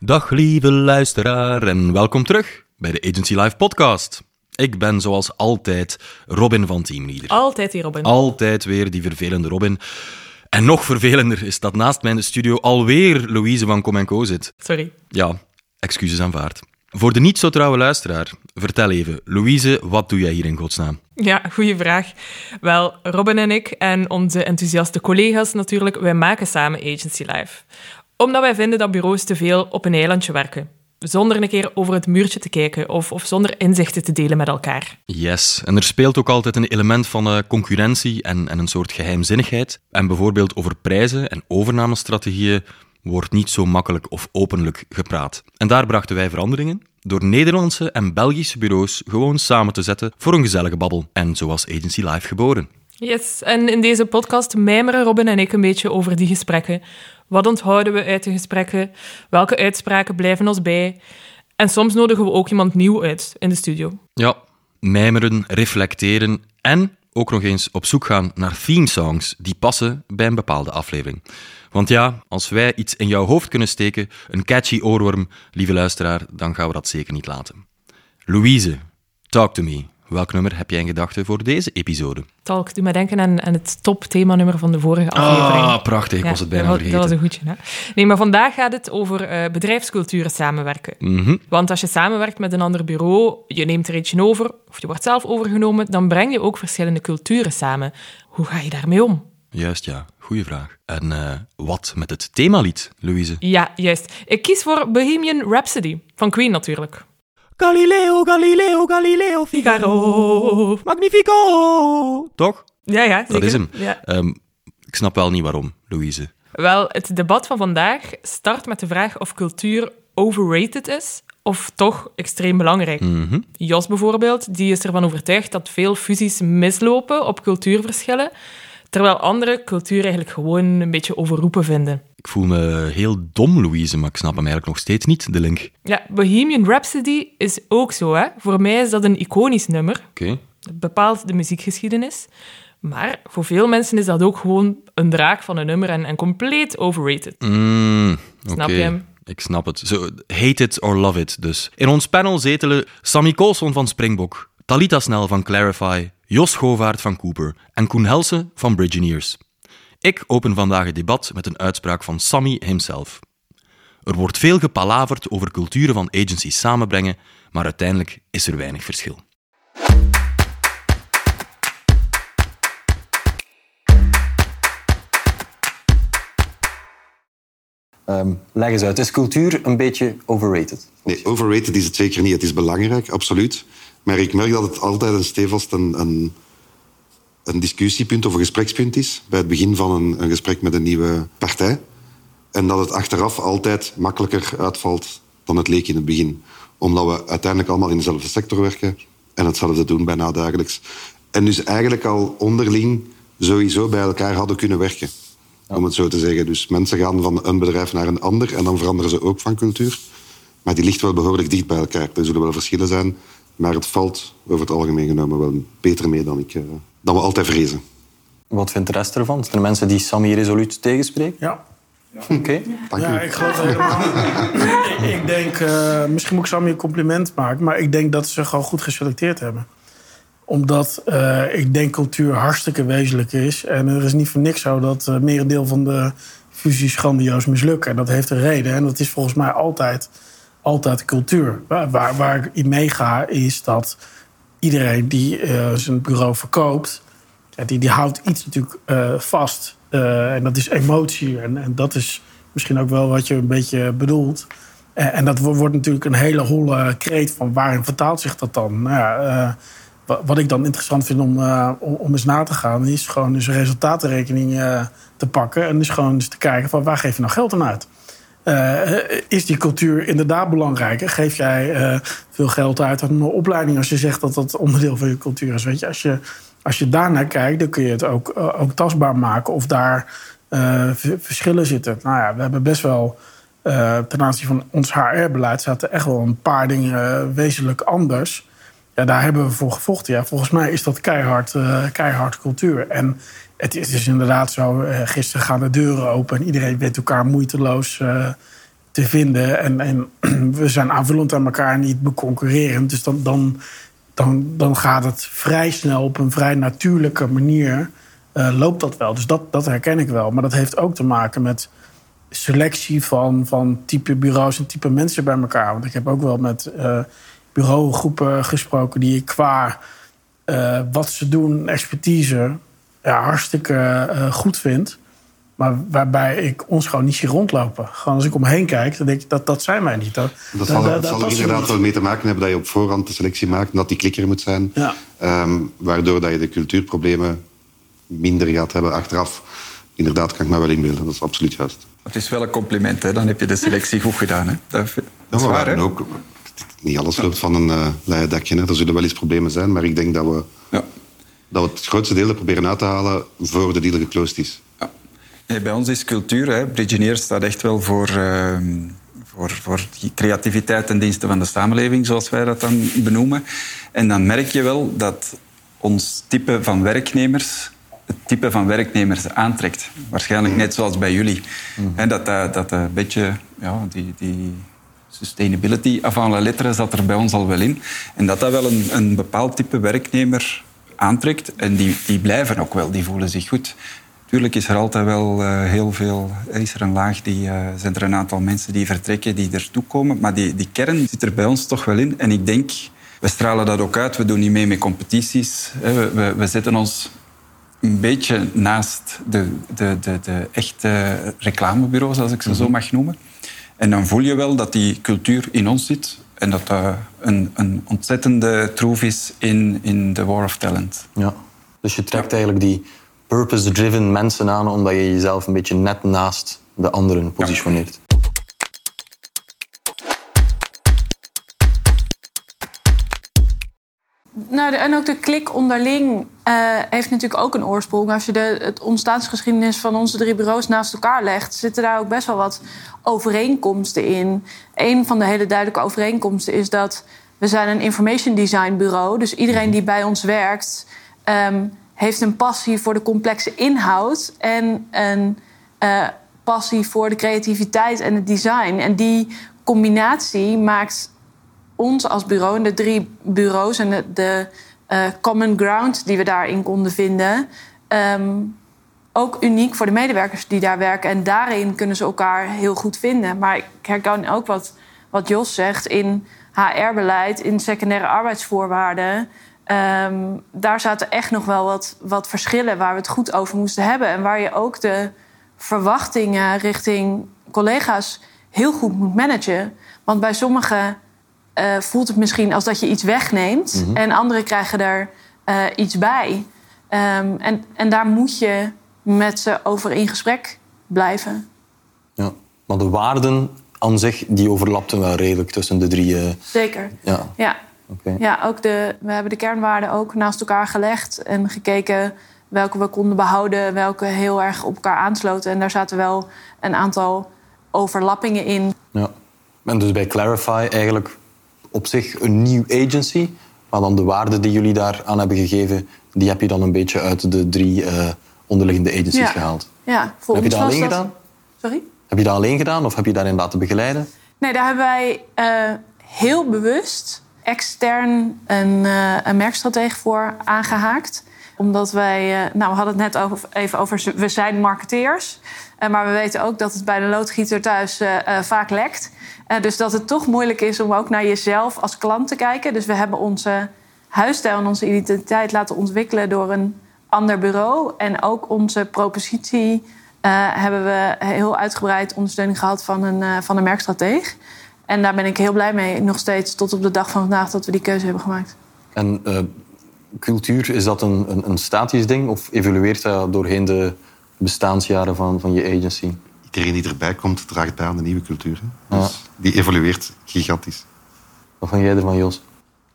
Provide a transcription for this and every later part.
Dag lieve luisteraar en welkom terug bij de Agency Live podcast. Ik ben zoals altijd Robin van Teamleader. Altijd die Robin. Altijd weer die vervelende Robin. En nog vervelender is dat naast mij in de studio alweer Louise van Com Co zit. Sorry. Ja, excuses aanvaard. Voor de niet zo trouwe luisteraar, vertel even, Louise, wat doe jij hier in godsnaam? Ja, goede vraag. Wel, Robin en ik en onze enthousiaste collega's natuurlijk, wij maken samen Agency Live. Omdat wij vinden dat bureaus te veel op een eilandje werken. Zonder een keer over het muurtje te kijken of, of zonder inzichten te delen met elkaar. Yes, en er speelt ook altijd een element van uh, concurrentie en, en een soort geheimzinnigheid. En bijvoorbeeld over prijzen en overnamestrategieën wordt niet zo makkelijk of openlijk gepraat. En daar brachten wij veranderingen door Nederlandse en Belgische bureaus gewoon samen te zetten voor een gezellige babbel. En zo was Agency Live geboren. Yes, en in deze podcast mijmeren Robin en ik een beetje over die gesprekken. Wat onthouden we uit de gesprekken? Welke uitspraken blijven ons bij? En soms nodigen we ook iemand nieuw uit in de studio. Ja, mijmeren, reflecteren en ook nog eens op zoek gaan naar theme songs die passen bij een bepaalde aflevering. Want ja, als wij iets in jouw hoofd kunnen steken, een catchy oorworm, lieve luisteraar, dan gaan we dat zeker niet laten. Louise, talk to me. Welk nummer heb jij in gedachten voor deze episode? Talk, doe mij denken aan, aan het top-themanummer van de vorige aflevering. Ah, prachtig, ik was het bijna dat, vergeten. Dat was een goedje, hè? Nee, maar vandaag gaat het over uh, bedrijfsculturen samenwerken. Mhm. Want als je samenwerkt met een ander bureau, je neemt er eentje over, of je wordt zelf overgenomen, dan breng je ook verschillende culturen samen. Hoe ga je daarmee om? Juist, ja. Goeie vraag. En uh, wat met het themalied, Louise? Ja, juist. Ik kies voor Bohemian Rhapsody, van Queen natuurlijk. Galileo, Galileo, Galileo, Figaro, Magnifico. Toch? Ja, ja, zeker. Dat is hem. Ja. Um, ik snap wel niet waarom, Louise. Wel, het debat van vandaag start met de vraag of cultuur overrated is of toch extreem belangrijk. Mm -hmm. Jos bijvoorbeeld, die is ervan overtuigd dat veel fusies mislopen op cultuurverschillen, terwijl andere cultuur eigenlijk gewoon een beetje overroepen vinden. Ik voel me heel dom, Louise, maar ik snap hem eigenlijk nog steeds niet, de link. Ja, Bohemian Rhapsody is ook zo. Hè? Voor mij is dat een iconisch nummer. Oké. Het bepaalt de muziekgeschiedenis. Maar voor veel mensen is dat ook gewoon een draak van een nummer en, en compleet overrated. Mm, Snap je hem? Ik snap het. Zo, hate it or love it, dus. In ons panel zetelen Sammy Colson van Springbok, Talita Snel van Clarify, Jos Govaert van Cooper en Koen Helsen van Bridgineers. Ik open vandaag het debat met een uitspraak van Sammy himself. Er wordt veel gepalaverd over culturen van agencies samenbrengen, maar uiteindelijk is er weinig verschil. Um, leg eens uit, is cultuur een beetje overrated? Nee, overrated is het zeker niet. Het is belangrijk, absoluut. Maar ik merk dat het altijd een stevast een, een, een discussiepunt of een gesprekspunt is bij het begin van een, een gesprek met een nieuwe partij. En dat het achteraf altijd makkelijker uitvalt dan het leek in het begin. Omdat we uiteindelijk allemaal in dezelfde sector werken en hetzelfde doen bijna dagelijks. En dus eigenlijk al onderling sowieso bij elkaar hadden kunnen werken. Om het zo te zeggen. Dus mensen gaan van een bedrijf naar een ander en dan veranderen ze ook van cultuur. Maar die ligt wel behoorlijk dicht bij elkaar. Er zullen wel verschillen zijn, maar het valt over het algemeen genomen wel beter mee dan, ik, dan we altijd vrezen. Wat vindt de rest ervan? Zijn er mensen die Sammy resoluut tegenspreken? Ja. Oké. Okay. Dank ja, ik geloof helemaal. ik denk, uh, misschien moet ik Sammy een compliment maken, maar ik denk dat ze gewoon goed geselecteerd hebben omdat uh, ik denk cultuur hartstikke wezenlijk is. En er is niet voor niks zo dat uh, merendeel van de fusies grandioos mislukken. En dat heeft een reden. En dat is volgens mij altijd, altijd cultuur. Waar, waar, waar ik in meega is dat iedereen die uh, zijn bureau verkoopt... Die, die houdt iets natuurlijk vast. en dat is emotie. En, en dat is misschien ook wel wat je een beetje bedoelt. en dat wordt natuurlijk een hele holle kreet van waarin vertaalt zich dat dan? Nou ja, wat ik dan interessant vind om, om, om, eens na te gaan, is gewoon dus resultatenrekening te pakken. En dus gewoon eens te kijken van waar geef je nou geld aan uit? Uh, is die cultuur inderdaad belangrijk? Geef jij veel geld uit aan een opleiding als je zegt dat dat onderdeel van je cultuur is? Weet je, als je, als je daarnaar kijkt, dan kun je het ook, ook tastbaar maken of daar verschillen zitten. Nou ja, we hebben best wel. ten aanzien van ons HR-beleid zaten echt wel een paar dingen wezenlijk anders. Ja, daar hebben we voor gevochten. Ja, volgens mij is dat keihard, keihard cultuur. En het is dus inderdaad zo, uh, gisteren gaan de deuren open... en iedereen weet elkaar moeiteloos uh, te vinden. En, en we zijn aanvullend aan elkaar, niet beconcurrerend. Dus dan, dan, dan, dan gaat het vrij snel op een vrij natuurlijke manier. eh, loopt dat wel. Dus dat, dat herken ik wel. Maar dat heeft ook te maken met selectie van, van type bureaus en type mensen bij elkaar. Want ik heb ook wel met eh, bureaugroepen gesproken die qua eh, wat ze doen, expertise, ja, hartstikke eh, goed vind. Maar waarbij ik ons gewoon niet zie rondlopen. Gewoon als ik omheen kijk, dan denk ik dat dat zijn wij niet. Dat, Dat zal, dat- dat dat zal er inderdaad wel mee te maken hebben dat je op voorhand de selectie maakt en dat die klikker moet zijn. Ja. Ehm, waardoor dat je de cultuurproblemen minder gaat hebben achteraf. Inderdaad, kan ik me wel inbeelden. Dat is absoluut juist. Het is wel een compliment, hè? dan heb je de selectie goed gedaan. Hè? Dat, dat Ja, waar, hè? ook, niet alles loopt van een eh leien dakje. Hè. Er zullen wel eens problemen zijn, maar ik denk dat we, Ja. Dat we het grootste deel er proberen uit te halen voor de deal geclosed is. Ja. Nee, bij ons is cultuur. Hè. Bridgeneer staat echt wel voor, ehm, voor, voor die creativiteit en diensten van de samenleving, zoals wij dat dan benoemen. En dan merk je wel dat ons type van werknemers het type van werknemers aantrekt. Waarschijnlijk net zoals bij jullie. En dat, dat, dat een beetje ja, die, die sustainability avant la lettre zat er bij ons al wel in. En dat dat wel een, een bepaald type werknemer aantrekt. En die, die blijven ook wel, die voelen zich goed. Tuurlijk is er altijd wel eh, heel veel... Er is er een laag, die, eh, zijn er een aantal mensen die vertrekken, die ertoe komen. Maar die, die kern zit er bij ons toch wel in. En ik denk, we stralen dat ook uit. We doen niet mee met competities. We, we, we zetten ons een beetje naast de, de, de, de echte reclamebureaus, als ik ze zo mag noemen. En dan voel je wel dat die cultuur in ons zit. En dat dat een, een ontzettende troef is in, in de War of Talent. Ja. Dus je trekt eigenlijk die purpose-driven mensen aan omdat je jezelf een beetje net naast de anderen positioneert. Nou, de- en ook de klik onderling eh, heeft natuurlijk ook een oorsprong. Als je de het ontstaansgeschiedenis van onze drie bureaus naast elkaar legt, zitten daar ook best wel wat overeenkomsten in. Een van de hele duidelijke overeenkomsten is dat we zijn een information design bureau. Dus iedereen die bij ons werkt, ehm, heeft een passie voor de complexe inhoud en een eh, passie voor de creativiteit en het design. En die combinatie maakt ons als bureau en de drie bureaus en de, de eh, common ground die we daarin konden vinden. ehm, ook uniek voor de medewerkers die daar werken. En daarin kunnen ze elkaar heel goed vinden. Maar ik herken ook wat, wat Jos zegt in HR-beleid, in secundaire arbeidsvoorwaarden. Ehm, daar zaten echt nog wel wat, wat verschillen waar we het goed over moesten hebben. En waar je ook de verwachtingen richting collega's heel goed moet managen. Want bij sommigen eh, voelt het misschien als dat je iets wegneemt. En anderen krijgen er eh, iets bij. Ehm, en, en daar moet je met ze over in gesprek blijven. Ja. Maar de waarden aan zich die overlapten wel redelijk tussen de drie. eh, Zeker. ja, Ja, oké. ja ook de, we hebben de kernwaarden ook naast elkaar gelegd. En gekeken welke we konden behouden. Welke heel erg op elkaar aansloten. En daar zaten wel een aantal overlappingen in. Ja. En dus bij Clarify eigenlijk op zich een nieuw agency. Maar dan de waarden die jullie daar aan hebben gegeven, die heb je dan een beetje uit de drie eh, onderliggende agencies Ja. gehaald. Ja, voor Heb je dat alleen dat- gedaan? Sorry? Heb je dat alleen gedaan of heb je daarin laten begeleiden? Nee, daar hebben wij eh, heel bewust extern een, eh een merkstratege voor aangehaakt. Omdat wij, nou we hadden het net over, even over, we zijn marketeers. Maar we weten ook dat het bij de loodgieter thuis vaak lekt. Eh, dus dat het toch moeilijk is om ook naar jezelf als klant te kijken. Dus we hebben onze huisstijl en onze identiteit laten ontwikkelen door een ander bureau. En ook onze propositie eh, hebben we heel uitgebreid ondersteuning gehad van een, eh, van een merkstrateeg. En daar ben ik heel blij mee, nog steeds tot op de dag van vandaag dat we die keuze hebben gemaakt. En cultuur, is dat een, een, een statisch ding of evolueert dat doorheen de bestaansjaren van, van je agency? Iedereen die erbij komt, draagt bij aan de nieuwe cultuur. hè. Dus die evolueert gigantisch. Wat van jij ervan, Jos?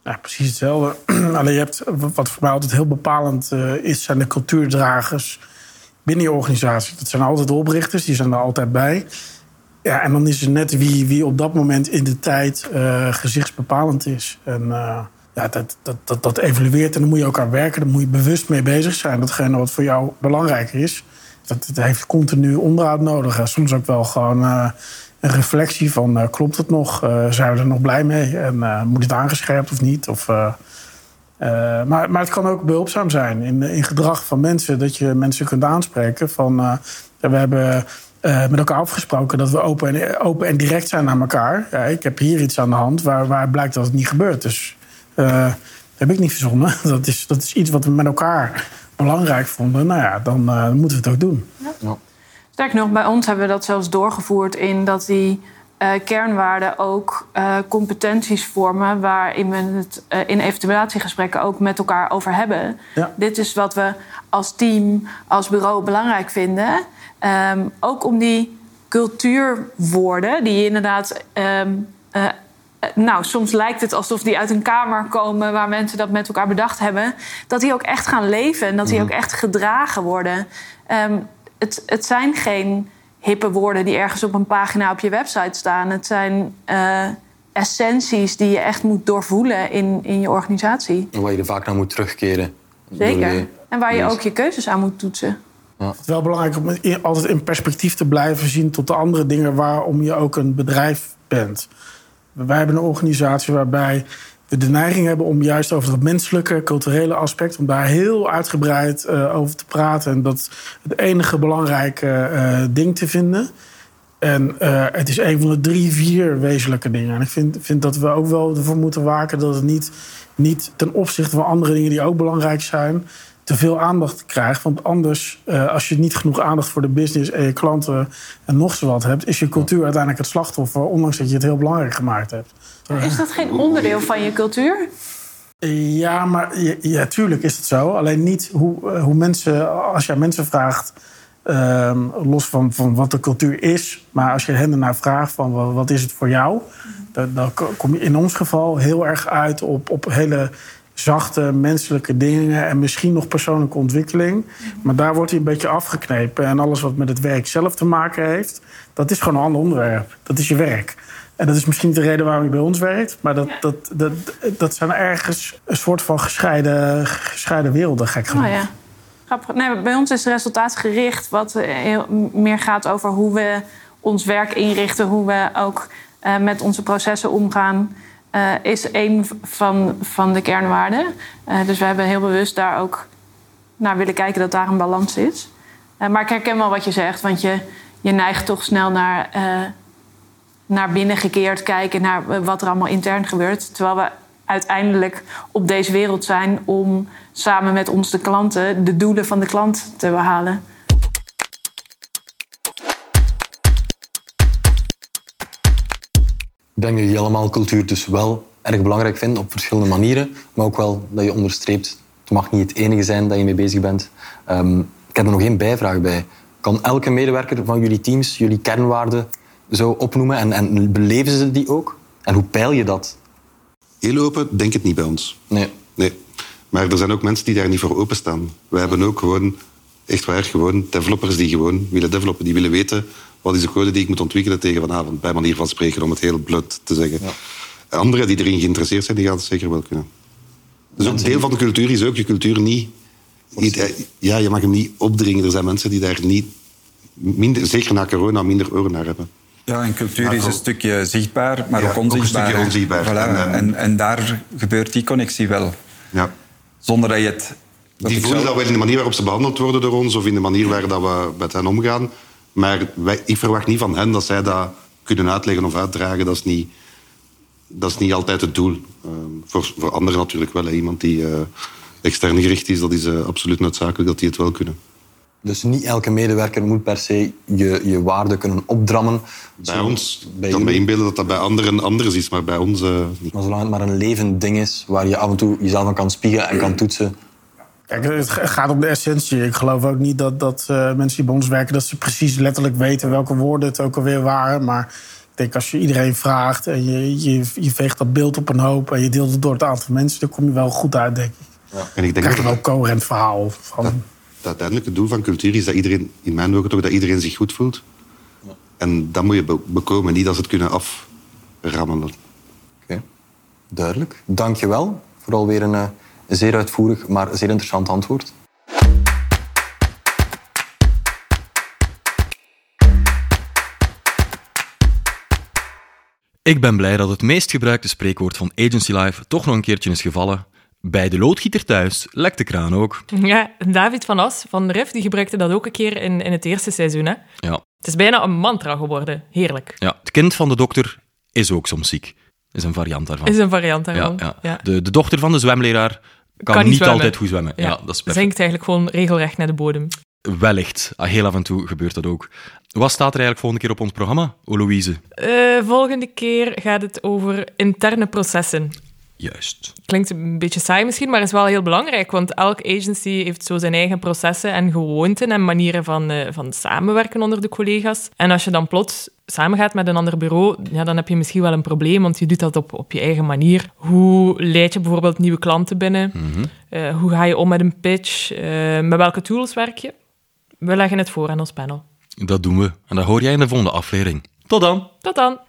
Ja, precies hetzelfde. Alleen je hebt, wat voor mij altijd heel bepalend eh, is, zijn de cultuurdragers binnen je organisatie. Dat zijn altijd de oprichters, die zijn er altijd bij. Ja, en dan is het net wie, wie op dat moment in de tijd eh, gezichtsbepalend is. En eh, ja, dat, dat, dat, dat evolueert en daar moet je ook aan werken. Daar moet je bewust mee bezig zijn. Datgene wat voor jou belangrijker is, dat, heeft continu onderhoud nodig. En soms ook wel gewoon eh, een reflectie van uh, klopt het nog? Uh, zijn we er nog blij mee? En moet het aangescherpt of niet? Of, maar, maar het kan ook behulpzaam zijn in, in gedrag van mensen. Dat je mensen kunt aanspreken van... we hebben met elkaar afgesproken dat we open en, open en direct zijn naar elkaar. Ik heb hier iets aan de hand waar, waar blijkt dat het niet gebeurt. Dus dat heb ik niet verzonnen. Dat is, dat is iets wat we met elkaar belangrijk vonden. Nou ja, dan moeten we het ook doen. Ja. Sterk nog, bij ons hebben we dat zelfs doorgevoerd in dat die uh, kernwaarden ook uh, competenties vormen waarin we het uh, in evaluatiegesprekken ook met elkaar over hebben. Ja. Dit is wat we als team, als bureau belangrijk vinden. Um, ook om die cultuurwoorden, die inderdaad. Um, nou, soms lijkt het alsof die uit een kamer komen waar mensen dat met elkaar bedacht hebben. Dat die ook echt gaan leven en dat die mm. ook echt gedragen worden. Um, het, het zijn geen hippe woorden die ergens op een pagina op je website staan. Het zijn uh, essenties die je echt moet doorvoelen in, in je organisatie. En waar je er vaak naar moet terugkeren. Zeker. En waar je ook je keuzes aan moet toetsen. Ja. Het is wel belangrijk om altijd in perspectief te blijven zien tot de andere dingen waarom je ook een bedrijf bent. Wij hebben een organisatie waarbij we de neiging hebben om juist over het menselijke, culturele aspect, om daar heel uitgebreid uh, over te praten. En dat het enige belangrijke uh, ding te vinden. En uh, het is een van de drie, vier wezenlijke dingen. En ik vind, vind dat we ook wel ervoor moeten waken dat het niet, niet ten opzichte van andere dingen die ook belangrijk zijn, te veel aandacht krijgt. Want anders, als je niet genoeg aandacht voor de business en je klanten en nog zo wat hebt, is je cultuur uiteindelijk het slachtoffer, ondanks dat je het heel belangrijk gemaakt hebt. Is dat geen onderdeel van je cultuur? Ja, maar ja, tuurlijk is het zo. Alleen niet hoe, eh, hoe mensen, als je mensen vraagt, uh, los van, van wat de cultuur is, maar als je hen ernaar vraagt van wat is het voor jou, dan, dan kom je in ons geval heel erg uit op, op hele zachte menselijke dingen en misschien nog persoonlijke ontwikkeling. Maar daar wordt hij een beetje afgeknepen. En alles wat met het werk zelf te maken heeft, dat is gewoon een ander onderwerp. Dat is je werk. En dat is misschien niet de reden waarom je bij ons werkt. Maar dat, dat, dat, dat zijn ergens een soort van gescheiden, gescheiden werelden, gek genoeg. Oh, ja. Grappig. Nee, bij ons is het resultaatgericht. Wat heel, meer gaat over hoe we ons werk inrichten. Hoe we ook uh, met onze processen omgaan. Uh, is een van, van de kernwaarden. Uh, dus we hebben heel bewust daar ook naar willen kijken dat daar een balans is. maar ik herken wel wat je zegt. Want je, je neigt toch snel naar naar binnen gekeerd kijken naar eh, wat er allemaal intern gebeurt. Terwijl we uiteindelijk op deze wereld zijn om samen met onze klanten de doelen van de klant te behalen. Denk dat je allemaal cultuur dus wel erg belangrijk vindt op verschillende manieren. Maar ook wel dat je onderstreept, het mag niet het enige zijn dat je mee bezig bent. Um, ik heb er nog één bijvraag bij. Kan elke medewerker van jullie teams jullie kernwaarden zo opnoemen? En, en beleven ze die ook? En hoe peil je dat? Heel open, denk het niet bij ons. Nee. Nee. Maar er zijn ook mensen die daar niet voor openstaan. Wij hebben ook gewoon, echt waar, gewoon developers die gewoon willen developen. Die willen weten, wat is de code die ik moet ontwikkelen tegen vanavond? Bij manier van spreken, om het heel blunt te zeggen. Ja. Anderen die erin geïnteresseerd zijn, die gaan het zeker wel kunnen. Dus een deel van de cultuur is ook je cultuur niet... Ja, je mag hem niet opdringen. Er zijn mensen die daar niet, minder, zeker na corona, minder oren naar hebben. Ja, en cultuur is een stukje zichtbaar, maar ook onzichtbaar. Ook een onzichtbaar. Voilà. En, en, daar gebeurt die connectie wel. Ja. Zonder dat je het... Die voelen dat wel in de manier waarop ze behandeld worden door ons, of in de manier waar dat we met hen omgaan. Maar wij, ik verwacht niet van hen dat zij dat kunnen uitleggen of uitdragen. Dat is niet, dat is niet altijd het doel. Uh, voor, voor anderen natuurlijk wel. Hè. Iemand die uh, extern gericht is, dat is uh, absoluut noodzakelijk dat die het wel kunnen. Dus niet elke medewerker moet per se je, je waarde kunnen opdrammen. Bij ons bij kan me inbeelden dat dat bij anderen anders is, maar bij ons uh, niet. Maar zolang het maar een levend ding is, waar je af en toe jezelf aan kan spiegelen en kan toetsen. Kijk, het gaat om de essentie. Ik geloof ook niet dat, dat uh, mensen die bij ons werken... dat ze precies letterlijk weten welke woorden het ook alweer waren. Maar ik denk als je iedereen vraagt en je, je, je veegt dat beeld op een hoop... en je deelt het door het aantal mensen, dan kom je wel goed uit, denk ik. Ja. En ik denk krijg je wel een coherent verhaal van het uiteindelijke doel van cultuur is dat iedereen, in mijn ogen toch, dat iedereen zich goed voelt. Ja. En dat moet je bekomen, niet als het kunnen aframmelen. Oké, okay. duidelijk. Dank je wel. Vooral weer een, eh, een zeer uitvoerig, maar zeer interessant antwoord. Ik ben blij dat het meest gebruikte spreekwoord van Agency Life toch nog een keertje is gevallen. Bij de loodgieter thuis lekt de kraan ook. Ja, David van As van de RIF die gebruikte dat ook een keer in, in het eerste seizoen. Hè? Ja, Het is bijna een mantra geworden. Heerlijk. ja. Het kind van de dokter is ook soms ziek. Is een variant daarvan. Is een variant ja, daarvan. ja. De, de dochter van de zwemleraar kan, Kan niet zwemmen. altijd goed zwemmen. Ja, dat is perfect. Zinkt eigenlijk gewoon regelrecht naar de bodem. Wellicht. Ah, Heel af en toe gebeurt dat ook. Wat staat er eigenlijk volgende keer op ons programma, Louise? Eh, volgende keer gaat het over interne processen. Juist. Klinkt een beetje saai misschien, maar is wel heel belangrijk. Want elke agency heeft zo zijn eigen processen en gewoonten en manieren van, eh, van samenwerken onder de collega's. En als je dan plots samengaat met een ander bureau, ja, dan heb je misschien wel een probleem, want je doet dat op, op je eigen manier. Hoe leid je bijvoorbeeld nieuwe klanten binnen? Eh, hoe ga je om met een pitch? Eh, met welke tools werk je? We leggen het voor aan ons panel. Dat doen we. En dat hoor jij in de volgende aflevering. Tot dan! Tot dan!